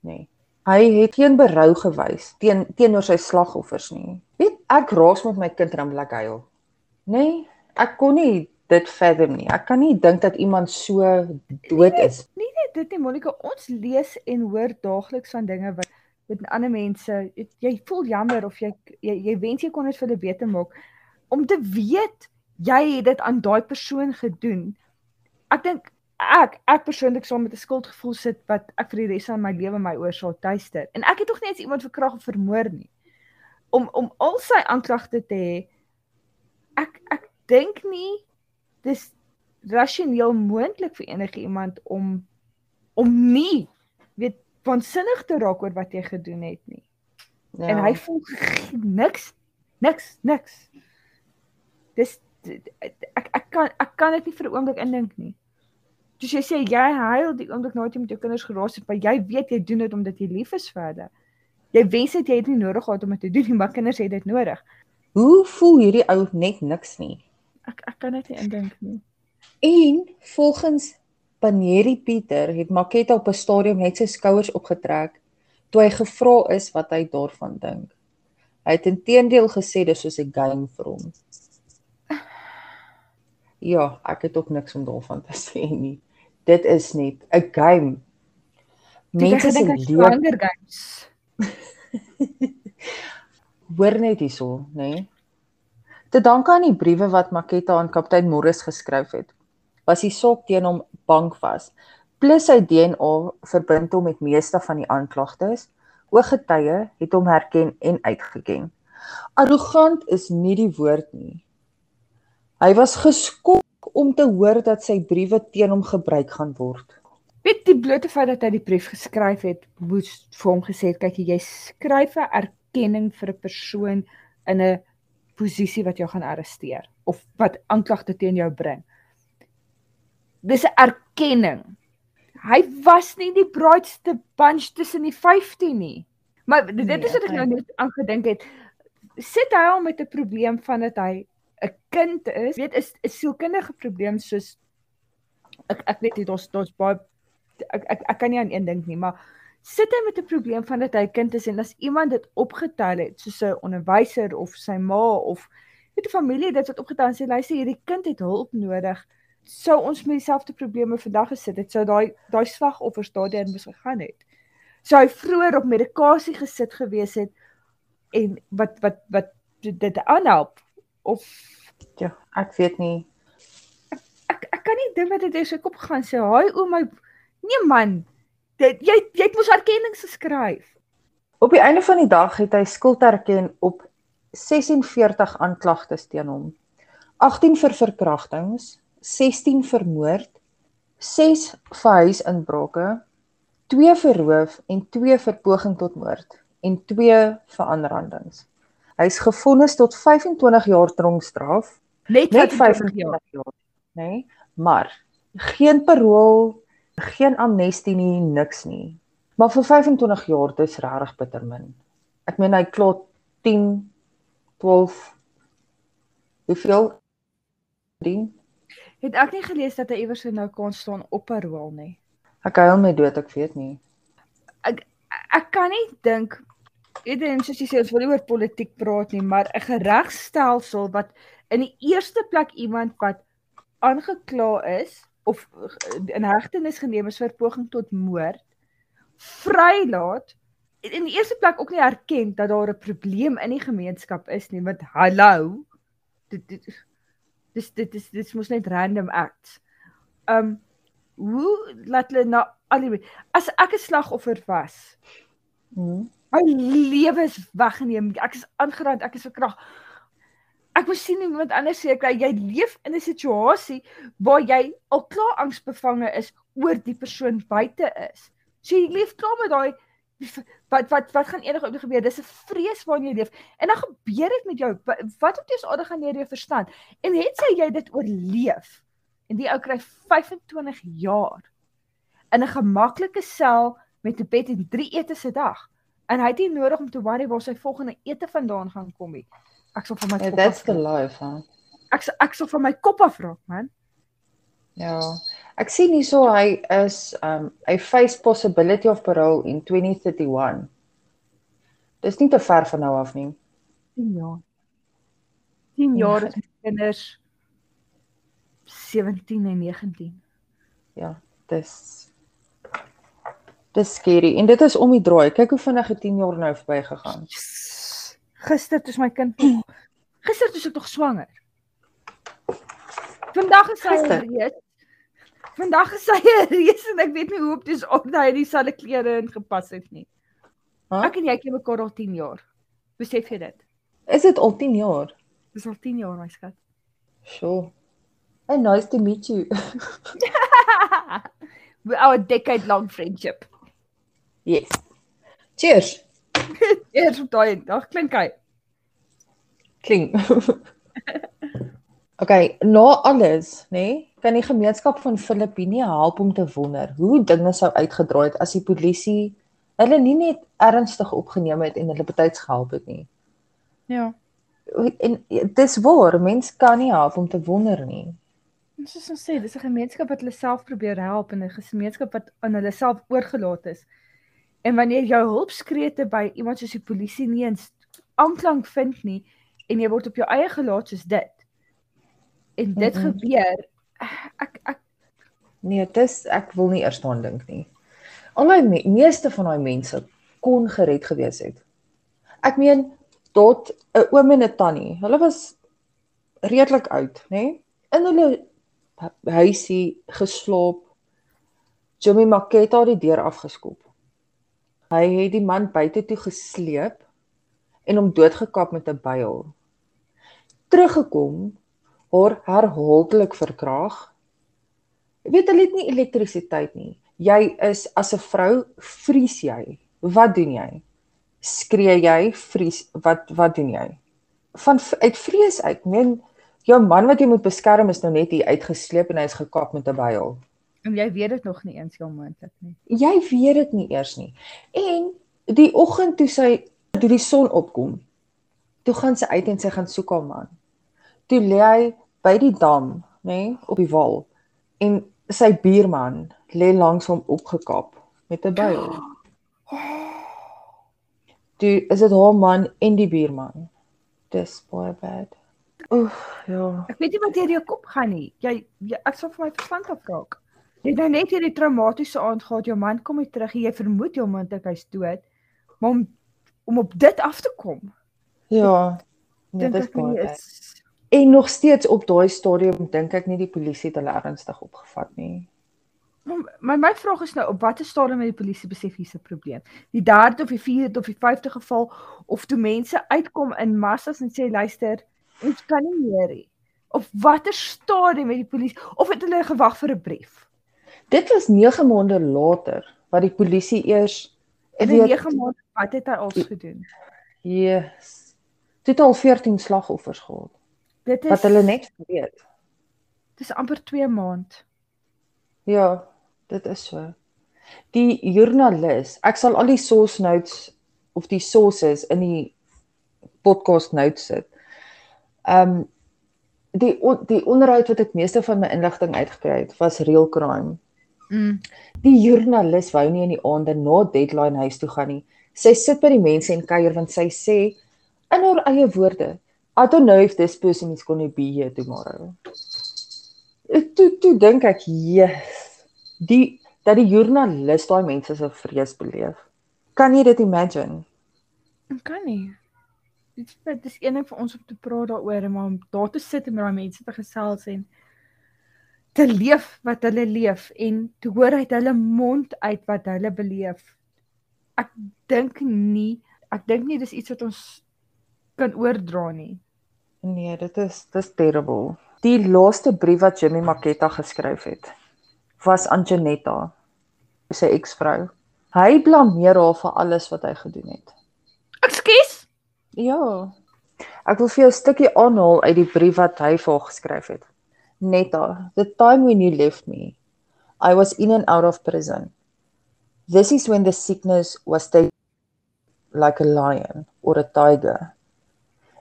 nê. Hy het geen berou gewys teen teenoor sy slagoffers nie. Weet, ek raas met my kind en dan wil ek huil. Nee, ek kon nie dit fathom nie. Ek kan nie dink dat iemand so dood is. Nie net dit nie, Monica, ons lees en hoor daagliks van dinge wat met ander mense, jy, jy voel jammer of jy jy, jy wens jy kon dit vir hulle beter maak om te weet jy het dit aan daai persoon gedoen. Ek dink ek ek persoonlik saam met 'n skuldgevoel sit wat ek vir die res van my lewe my oor sal tuister. En ek het tog nie eens iemand verkrag of vermoor nie. Om om al sy aanklagte te hê, ek ek dink nie dis rasioneel moontlik vir enige iemand om om nie weet waansinnig te raak oor wat jy gedoen het nie. Ja. En hy voel niks niks niks. Dis ek ek kan ek kan dit nie vir 'n oomblik indink nie. Soos jy sê jy huil die oomblik nadat jy met jou kinders geraas het, maar jy weet jy doen dit omdat jy lief is vir hulle. Jy wens dit jy het nie nodig gehad om dit te doen nie, maar kinders het dit nodig. Hoe voel hierdie ou net niks nie? Ek ek kan dit nie indink nie. En volgens Panieri Pieter het Maketa op 'n stadium net sy skouers opgetrek toe hy gevra is wat hy daarvan dink. Hy het intedeel gesê dis soos 'n game vir hom. Ja, ek het ook niks om daarvan te [LAUGHS] sê nie. Dit is net 'n game. Mense se lewe Hunger Games. hoor net hierso, nê? Nee? Te danke aan die briewe wat Maketa aan kaptein Morris geskryf het, was die saak teen hom bank was. Plus sy DNA verbind hom met meeste van die aanklagtes. Ooggetuie het hom herken en uitgeken. Arrogant is nie die woord nie. Hy was geskok om te hoor dat sy briewe teen hom gebruik gaan word. Weet die blote feit dat hy die brief geskryf het, moes vir hom gesê het, kyk jy skryf 'n erkenning vir 'n persoon in 'n posisie wat jou gaan arresteer of wat aanklagte teen jou bring. Dis 'n erkenning. Hy was nie die braaitste bunch tussen die 15 nie. Maar dit Nee, is wat ek nou net aangedink het. Sit hy al met 'n probleem van dat hy 'n kind is? Weet is 'n sielkundige probleem soos ek ek weet nie daar's daar's baie ek, ek ek kan nie aan een dink nie, maar sit hy met 'n probleem van dat hy kind is en as iemand dit opgetel het, soos 'n onderwyser of sy ma of weet 'n familie dit wat opgetel en sê luister hierdie kind het hulp nodig, sou ons met dieselfde probleme vandag gesit het, sou daai daai slagoffers daardeur moes gegaan het. Sou hy vroeër op medikasie gesit gewees het en wat wat wat dit aanhelp of Ja, ek weet nie. ek ek kan nie dink wat dit in sy kop gaan sê. Haai o my nee man. Dit jy jy het mos erkennings geskryf. Op die einde van die dag het hy skuld erken op 46 aanklagtes teen hom. 18 vir verkrachtings, 16 vir moord, 6 vir huisinbrake, 2 vir roof en 2 vir poging tot moord en 2 vir aanrandings. Hy's gefonnis tot 25 jaar tronkstraf, Net, net 25 25 jaar, nê? Nee? Maar geen parol, geen amnestie nie, niks nie. Maar vir 25 jaar dis regtig bitter min. Ek meen hy klot 10 12 hoeveel 10 Het ek nie gelees dat hy iewers nou kon staan op parol nie. Ek huil my dood, ek weet nie. Ek kan nie dink Eden soos jy sê ons wil nie oor politiek praat nie, maar 'n geregstelsel wat in die eerste plek iemand wat aangekla is of in hegtenis geneem is vir poging tot moord vrylaat in die eerste plek ook nie erken dat daar 'n probleem in die gemeenskap is nie want hallo dit dit dis dit is dit mos net random acts. Um hoe laat hulle na al die as ek 'n slagoffer was Mhm. My lewe is weggeneem. Ek is aangerand, ek is verkrag. Ek moes sien iemand anders sê kry jy leef in 'n situasie waar jy al klaar angsbevange is oor die persoon buite is. So jy leef klaar met daai wat wat wat gaan eendag ooit gebeur? Dis 'n vrees waarin jy leef. En dan gebeur dit met jou. Wat op dis aarde gaan jy jou verstand? En het sy jy dit oorleef? En die ou kry 25 jaar in 'n gemaklike sel met 'n bed en 3 etes 'n dag. En hy het nie nodig om te worry waar sy volgende ete vandaan gaan kom nie. Ek sal van my Yeah, that's the life, huh? Ek sal- ek sal van my kop afraak, man. Ja. Ek sien hierso hy is um hy face possibility of parole in 2031. Dis nie te ver van nou af nie. 10 jaar. 10 Ja. jaar is my kinders 17 en 19. Ja, dis Dis skerry en dit is om die draai. Kyk hoe vinnig het 10 jaar nou verby gegaan. Gister toe my kind nog Gister toe ek nog swanger. Vandag is sy reus. Vandag is sy 'n reus en ek weet nie hoe op dis op dat hy dieselfde klere ingepas het nie. Huh? Ek en jy ken mekaar al 10 jaar. Besef jy dit? Is dit al 10 jaar? Dis al 10 jaar my skat. Sure. And nice to meet you. [LAUGHS] Our decade long friendship. yes. Cheers. Eers op daai dag klink hy. Klink. okay, na alles, nê, nee, kan die gemeenskap van Filippine help om te wonder hoe dinge sou uitgedraai het as die polisie hulle nie net ernstig opgeneem het en hulle betyds gehelp het nie. Ja. En dis waar, mens kan nie help om te wonder nie. Ons soos ons sê, dis 'n gemeenskap wat hulle self probeer help en 'n gemeenskap wat aan hulle self oorgelaat is. En wanneer jou hulpskrete by iemand soos die polisie nie eens aanklank vind nie en jy word op jou eie gelaat soos dit. En dit Mm-mm. gebeur ek ek Nee, dis ek wil nie eers daaraan dink nie. Al my me meeste van daai mense kon gered gewees het. Ek meen tot 'n oom en 'n tannie. Hulle was redelik oud, nê? Nee? In hulle hu- huisie geslaap. Jimmy Maketa die deur afgeskop. Hy het die man buite toe gesleep en hom doodgekap met 'n byl. Teruggekom, haar herhaaldelik verkrag Jy weet hulle het nie elektrisiteit nie. Jy is as 'n vrou vries jy. Wat doen jy? Skree jy, vries, wat wat doen jy? Van uit vrees uit. Ek meen jou man wat jy moet beskerm is nou net hier uitgesleep en hy is gekap met 'n byl. En jy weet dit nog nie eens jou moontlik nie. Jy weet dit nie eers nie. En die oggend toe sy toe die son opkom, toe gaan sy uit en sy gaan soek haar man. Toe lê hy by die dam, nê, nee, op die wal. En sy buurman lê langs hom opgekap met 'n byl. Toe is dit haar man en die buurman. Dis baie bad. Oef, ja. Ek weet nie wat deur jou kop gaan nie. Jy, jy ek sal vir my verstand afraak. Jy het nou net hierdie traumatiese aand gehad, jou man kom hier terug jy vermoed jou man dat hy's dood. Maar om om op dit af te kom, Ja. Nee, dink ek nie baie is En nog steeds op daai stadium dink ek nie die polisie het hulle ernstig opgevat nie. Maar my vraag is nou op watter stadium het die polisie besef hier's 'n probleem? Die derde of die vierde of die vyfde geval of toe mense uitkom in massas en sê luister, ons kan nie meer nie. Op watter stadium het die polisie of het hulle gewag vir 'n brief? Dit was 9 maande later wat die polisie eers In weet- die 9 maande wat het hy als gedoen? Yes. Dit het al 14 slagoffers gehad Dit is wat hulle net weet. Dis amper 2 maand. Ja, dit is so. Die joernalis, ek sal al die source notes of die sources in die podcast notes sit. Ehm um, die on, die onderhoud wat ek meeste van my inligting uitgekry het, was real crime. Mm. Die joernalis wou nie in die aande na deadline huis toe gaan nie. Sy sit by die mense en kuier want sy sê in haar eie woorde, I don't know if this person is going to be here tomorrow. Ek- Toe toe dink ek, yes. Die dat die joernalis daai mense se vrees beleef. Kan jy dit imagine? Ek kan nie. Dit is dit is een ding vir ons om te praat daaroor, maar om daar te sit en met daai mense te gesels en te leef wat hulle leef en te hoor uit hulle mond uit wat hulle beleef. Ek dink nie, ek dink nie dis iets wat ons kan oordra nie. Nee, dit is dis terrible. Die laaste brief wat Jimmy Maketa geskryf het, was aan Janetta, sy eksvrou. Hy blameer haar vir alles wat hy gedoen het. Ekskuus. Ja. Ek wil vir jou 'n stukkie aanhaal uit die brief wat hy vir haar geskryf het. Netta, the time when you left me, I was in and out of prison. This is when the sickness was taken like a lion or a tiger.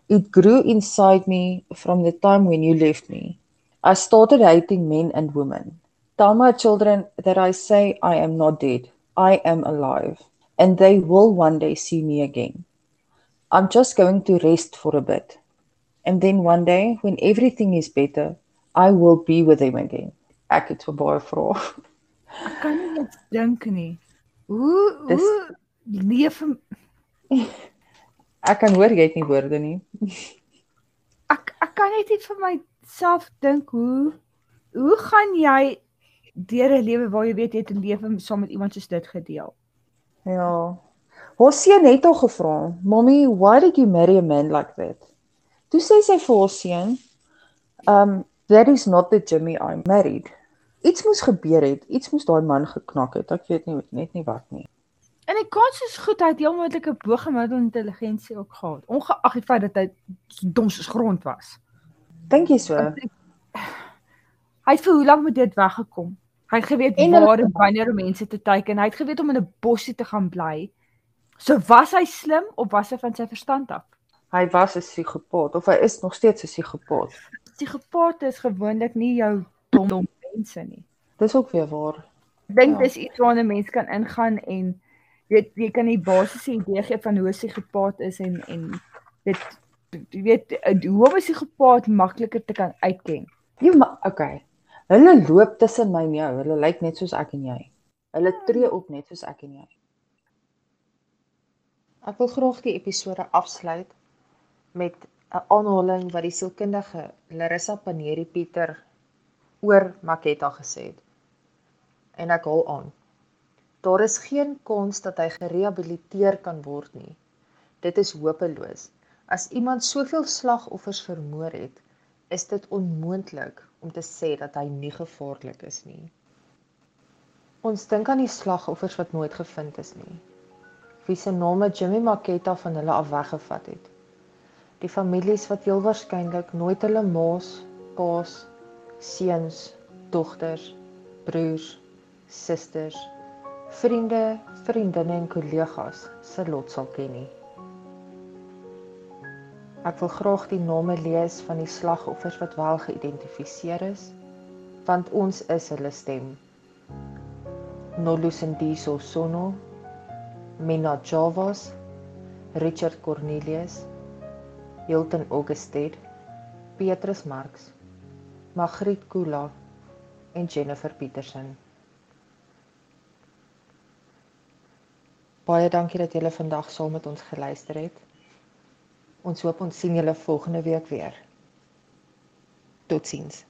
It grew inside me from the time when you left me. I started hating men and women. Tell my children that I say I am not dead. I am alive, and they will one day see me again. I'm just going to rest for a bit. And then one day, when everything is better, I will be with them again. Ek het so baie vrae. Ek kan nie eens dink nie. Hoe Dis- hoe leef Ek kan hoor jy het nie woorde nie. ek ek kan net nie vir myself dink hoe hoe gaan jy deur 'n lewe waar jy weet jy het 'n lewe saam met iemand soos dit gedeel? Ja. Haar seun het haar gevra, "Mommy, why did you marry a man like that?" Toe sê sy vir haar seun, "Um, that is not the Jimmy I married." Iets moes gebeur het, iets moes daai man geknak het. Ek weet nie net nie wat nie. En die kans is goed hy het heel moontlik 'n bogemiddelde intelligensie ook gehad, ongeag die feit dat hy dom soos grond was. Dink jy so? Hy het vir hoe lank met dit weggekom. Hy het geweet En waar en wanneer om mense te teiken. Hy het geweet om in 'n bossie te gaan bly. So was hy slim of was hy van sy verstand af? Hy was 'n psigopaat of hy is nog steeds 'n psigopaat. Psigopate is gewoonlik nie jou dom dom mense nie. Dis ook weer waar. Ek dink Ja. dis iets waarna mense kan ingaan en weet jy kan die basiese idee gee van hoe 'n psigopaat is en en dit jy weet hoe om 'n psigopaat makliker te kan uitken. Ja, maar okay. Hulle loop tussen my en jou. Hulle lyk net soos ek en jy. Hulle tree op net soos ek en jy. Ek wil graag die episode afsluit met 'n aanhaling wat die sielkundige Larissa Paneri Pieter oor Maketa gesê het. En ek haal aan. Daar is geen kans dat hy gerehabiliteer kan word nie. Dit is hopeloos. As iemand soveel slagoffers vermoor het, is dit onmoontlik om te sê dat hy nie gevaarlik is nie. Ons dink aan die slagoffers wat nooit gevind is nie. Wie se name Jimmy Maketa van hulle af weggevat het. Die families wat heel waarskynlik nooit hulle ma's, pa's, seuns, dogters, broers, susters, vriende, vriendinne en kollegas se lot sal ken nie. Ek wil graag die name lees van die slagoffers wat wel geïdentifiseer is, want ons is hulle stem. Nolusendiso Sono, Mina Javas, Richard Cornelius, Hilton Augusted, Petrus Marx, Magriet Kula en Jennifer Petersen. Baie dankie dat julle vandag saam met ons geluister het. Ons hoop ons sien julle volgende week weer. Totsiens.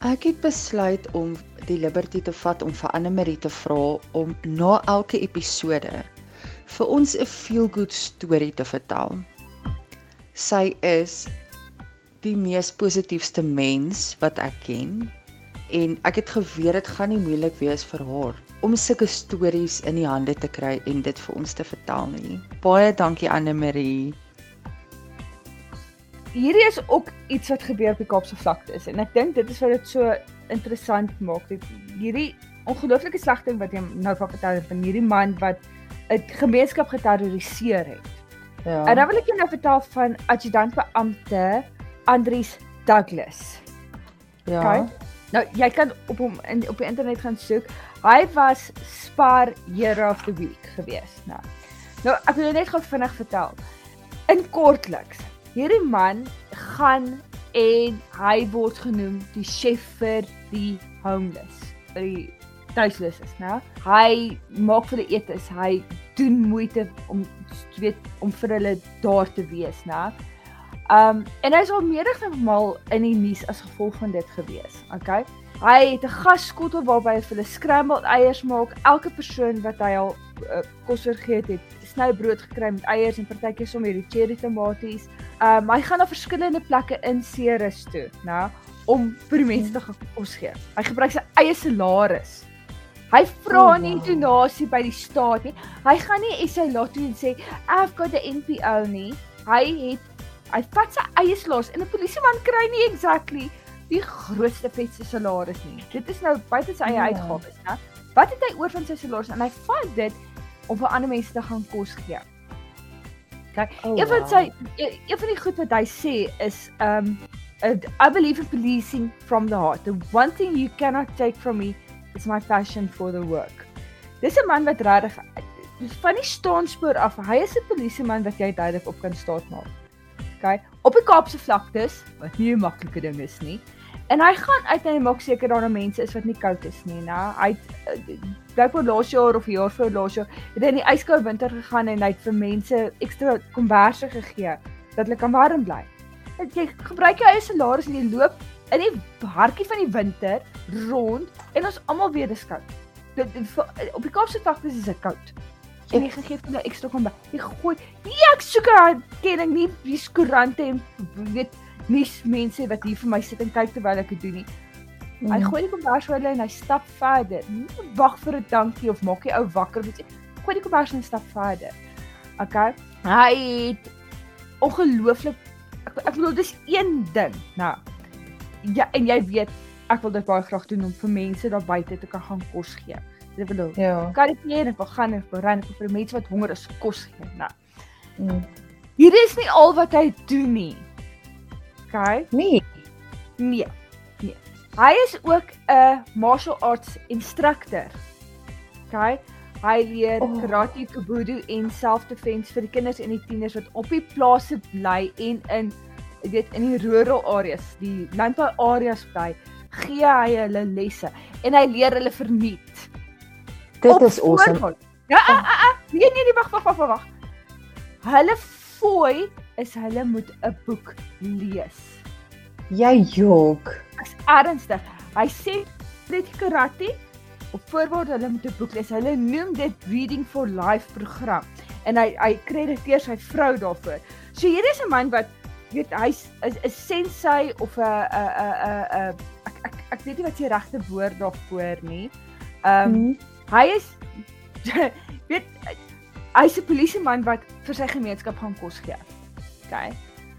Ek het besluit om die liberty te vat om vir Anne Marie te vra om na elke episode vir ons 'n feel-good storie te vertel. Sy is die mees positiefste mens wat ek ken en ek het geweet dit gaan nie moeilik wees vir haar om sulke stories in die hande te kry en dit vir ons te vertel nie. Baie dankie Anne Marie. Hierdie is ook iets wat gebeur op die Kaapse vlakte is en ek dink dit is wat dit so interessant maak. Dit hierdie ongelooflike slegting wat jy nou van vertel van hierdie man wat 'n gemeenskap geterroriseer het. Ja. En dan wil ek jou nou vertel van adjutant beampte Andries Douglas. ja. Okay. Nou jy kan op hom in op die internet gaan soek. Hy was Spar Hero of the Week gewees. Nou. Nou ek wil jou net gou vinnig vertel. In kortliks. Hierdie man gaan en hy word genoem die chef vir die homeless, vir die tuisloses, né? Hy maak vir hulle etes, hy doen moeite om jy weet om vir hulle daar te wees, né? Um en hy's al menige maal in die nuus as gevolg van dit gewees. Okay? Hy het 'n gasskottel waarby hy vir hulle scrambled eiers maak. Elke persoon wat hy al uh, kos gegee het, het snybrood gekry met eiers en partykeer sommer hierdie cherry tomaties. Um hy gaan na verskillende plekke in Ceres toe, né, om vir mense te gaan kos gee. Hy gebruik sy eie salaris. Hy vra Oh, nie wow. donasie by die staat nie. Hy gaan nie SA laat toe en sê I've got the NPO nie. Hy het hy vat sy eie salaris en 'n polisieman kry nie exactly die grootste vetste salaris nie. Dit is nou buite sy eie Ja. uitgawes, né? Wat het hy oor van sy salaris en hy vat dit om vir ander mense te gaan kos gee. Kyk, Oh, een van wow. sy een een van die goed wat hy sê is um I believe in policing from the heart. The one thing you cannot take from me is my passion for the work. Dis 'n man wat regtig van die staanspoor af. Hy is 'n polisieman wat jy duidelik op kan staat maak. OK, op die Kaapse vlaktes, wat nie 'n maklike ding is nie. En hy gaan uit en hy maak seker daar nou mense is wat nie koud is nie, né? Hy het blykbaar laas jaar of jaar voor laas jaar het hy in die ijskoue winter gegaan en hy het vir mense ekstra komberse gegee dat hulle kan warm bly. Jy gebruik jou eie salaris en jy loop in die hartjie van die winter rond en ons almal weet dis koud. Dit op die Kaapse vlaktes is dit koud. En jy gaan gee vir hulle ekstra komber. Jy gooi nee, ek soek 'n kenning nie die koerante en weet nie mense wat hier vir my sit en kyk terwyl ek dit doen nie. Mm. Hy gooi die kombers vir hulle en hy stap verder. Nie wag vir 'n dankie of maak die ou wakker of iets. Gooi die kombers en stap verder. Okay. Hy het ongelooflik ek, ek bedoel dis een ding. Nou. Ja, en jy weet ek wil dit baie graag doen om vir mense daar buite te kan gaan kos gee. Ek bedoel, Ja. kan dit nie en wil gaan en wil ren vir mense wat honger is kos gee. Nou. Mm. Hier is nie al wat hy doen nie. Okay? Nee. Nee. Nee. Hy is ook 'n martial arts instructor. Okay? Hy leer Oh. karate, kabudo en self-defense vir die kinders en die tieners wat op die plase bly en in jy weet in die rural areas, die landbou areas bly, gee hy hulle lesse en hy leer hulle verniet. Dit Op is awesome. voorgrond. Ja, ah, ah, ah. Nee, nee, nee, wag, wag, wag, wag. Hulle fooi is hulle moet 'n boek lees. Jy jok. Ek's ernstig. Hy sê net karate op voorwaarde hulle moet 'n boek lees. Hulle noem dit Reading for Life program en hy hy krediteer sy vrou daarvoor. So hier is 'n man wat weet hy's 'n sensei of 'n 'n 'n 'n ek ek ek weet nie wat die regte woord daarvoor nie. Ehm um, Mm. hy is [LAUGHS] weet hy's 'n polisieman wat vir sy gemeenskap gaan kos gee. OK.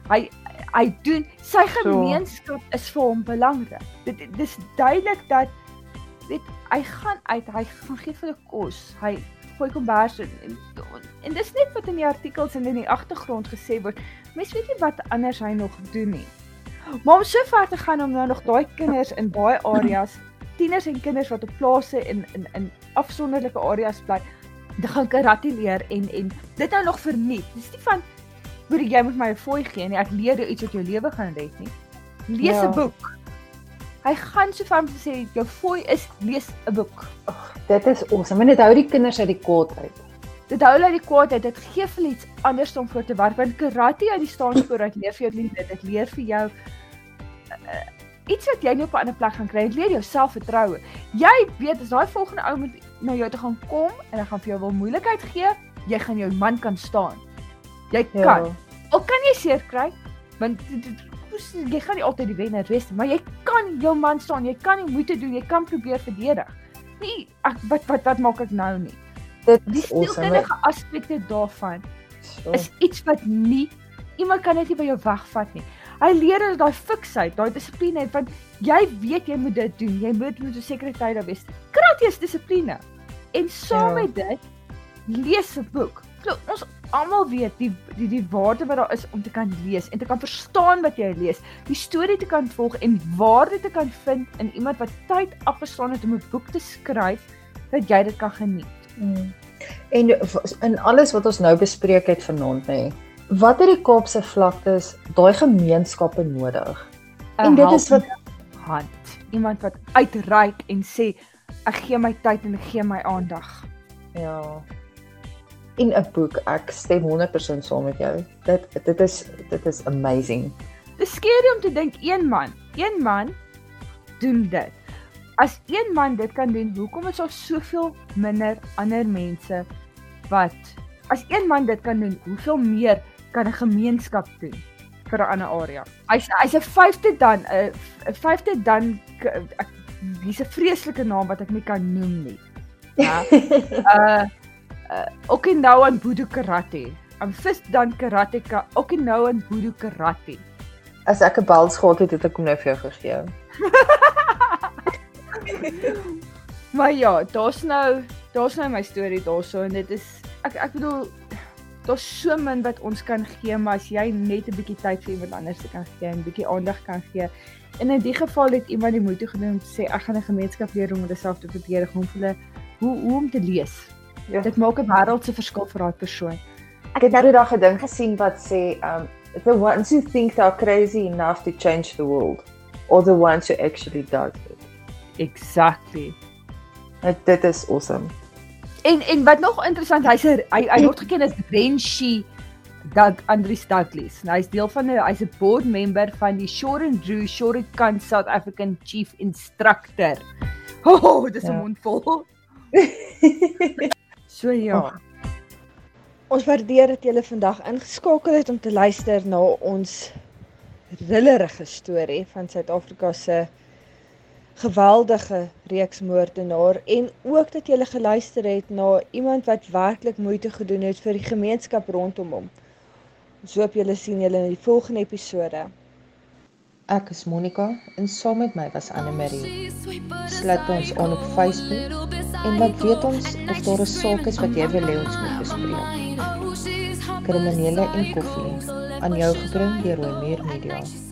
Hy hy doen sy gemeenskap is vir hom belangrik. Dit- dis duidelik dat weet hy gaan uit, hy gaan gee vir hulle kos. Hy gooi kombers en, en en dis net wat in die artikels en in die agtergrond gesê word. Mense weet nie wat anders hy nog doen nie. Maar om so ver te gaan om nou nog daai kinders in daai areas, tieners en kinders wat op plase en in in afsonderlike areas bly, te gaan karate leer en en dit nou nog verniet. Dis nie van hoor jy moet my 'n fooi gee nie. Ek leer jou iets wat jou lewe gaan red nie. Lees 'n Ja. boek. Hy gaan so te sê jou fooi is lees 'n boek. Dit is awesome. En dit hou die kinders uit die kwaad uit. Dit hou hulle die kwaad uit. Dit gee vir iets anders om voor te werk. Want karate uit die staanspoor uit leer vir jou nie dit. Leer vir jou uh, iets wat jy nie op 'n ander plek gaan kry. Dit leer jou selfvertroue. Jy weet as daai volgende ou moet na jou toe gaan kom en hy gaan vir jou wil moeilikheid gee, jy gaan jou man kan staan. Jy kan. Ja. Al kan jy seer kry, want soos jy gaan nie altyd die wenner wees nie, maar jy kan jou man staan, jy kan nie moeite doen, jy kan probeer verdedig. Nee, ek wat wat wat maak ek nou nie? Dit Die is awesome. sielkundige aspekte daarvan So, is iets wat nie iemand kan dit nie by jou wegvat nie. Hy leer hulle daai fiksheid, daai dissipline van jy weet jy moet dit doen. Jy moet met 'n sekere tyd daar wees. Karate is dissipline. En saam Ja. met dit lees 'n boek. So, ons almal weet die die die waarde wat daar is om te kan lees en te kan verstaan wat jy lees, die storie te kan volg en waarde te kan vind in iemand wat tyd afgestaan het om 'n boek te skryf dat jy dit kan geniet. mm. En in alles wat ons nou bespreek het vanaand nê. Wat het die Kaapse vlaktes daai gemeenskappe nodig? 'n En dit is wat hand. Iemand wat uitreik en sê ek gee my tyd en ek gee my aandag. ja. In 'n boek, ek stem 100% saam met jou. Dit dit is dit is amazing. Dis skerry om te dink een man, een man doen dit. As een man dit kan doen, hoekom is daar soveel minder ander mense wat as een man dit kan doen, hoeveel meer kan 'n gemeenskap doen vir 'n ander area? Hy's hy's 'n vyfde dan 'n vyfde dan k- ek dis 'n vreeslike naam wat ek nie kan noem nie. Ja. uh [LAUGHS] uh Okinawan Budo Karate. I'm fifth dan karateka Okinawan Budo Karate. As ek 'n bels gehad het, het ek hom nou vir jou gegee. [LAUGHS] Maar ja, daar's nou daar's nou my storie daarso en dit is ek ek bedoel daar's so min wat ons kan gee, maar as jy net 'n bietjie tyd vir iemand anders kan gee en 'n bietjie aandag kan gee. En in die geval het iemand die moeite gedoen om te sê ek gaan 'n gemeenskap leer om hulle self te verdedig, om hulle hoe hoe om te lees. Ja. Dit maak 'n wêreldse verskil vir daai persoon. Ek het nou die dag 'n ding gesien wat sê um the ones who think they're crazy enough to change the world or the ones who actually does it. Exactly. Nou, dit is awesome. En en wat nog interessant, hy's hy hy word geken as Renshi Doug Andries Douglas. Nou, hy's deel van 'n hy's 'n board member van die Shorin Drew Shorikan South African Chief Instructor. [LAUGHS] Oh, dis 'n Ja. mond vol. [LAUGHS] So ja. Oh. Ons waardeer dat julle vandag ingeskakel het om te luister na ons rillerige storie van Suid-Afrika se geweldige reeks moordenaar en ook dat julle geluister het na iemand wat werklik moeite gedoen het vir die gemeenskap rondom hom. Ons hoop julle sien julle in die volgende episode. Ek is Monica en saam met my was Anne Marie. Sluit ons aan op Facebook en laat weet ons of daar 'n saak is wat jy wil hê ons moet bespreek. Kriminele en koffie aan jou gebring deur Rooi Meer Media.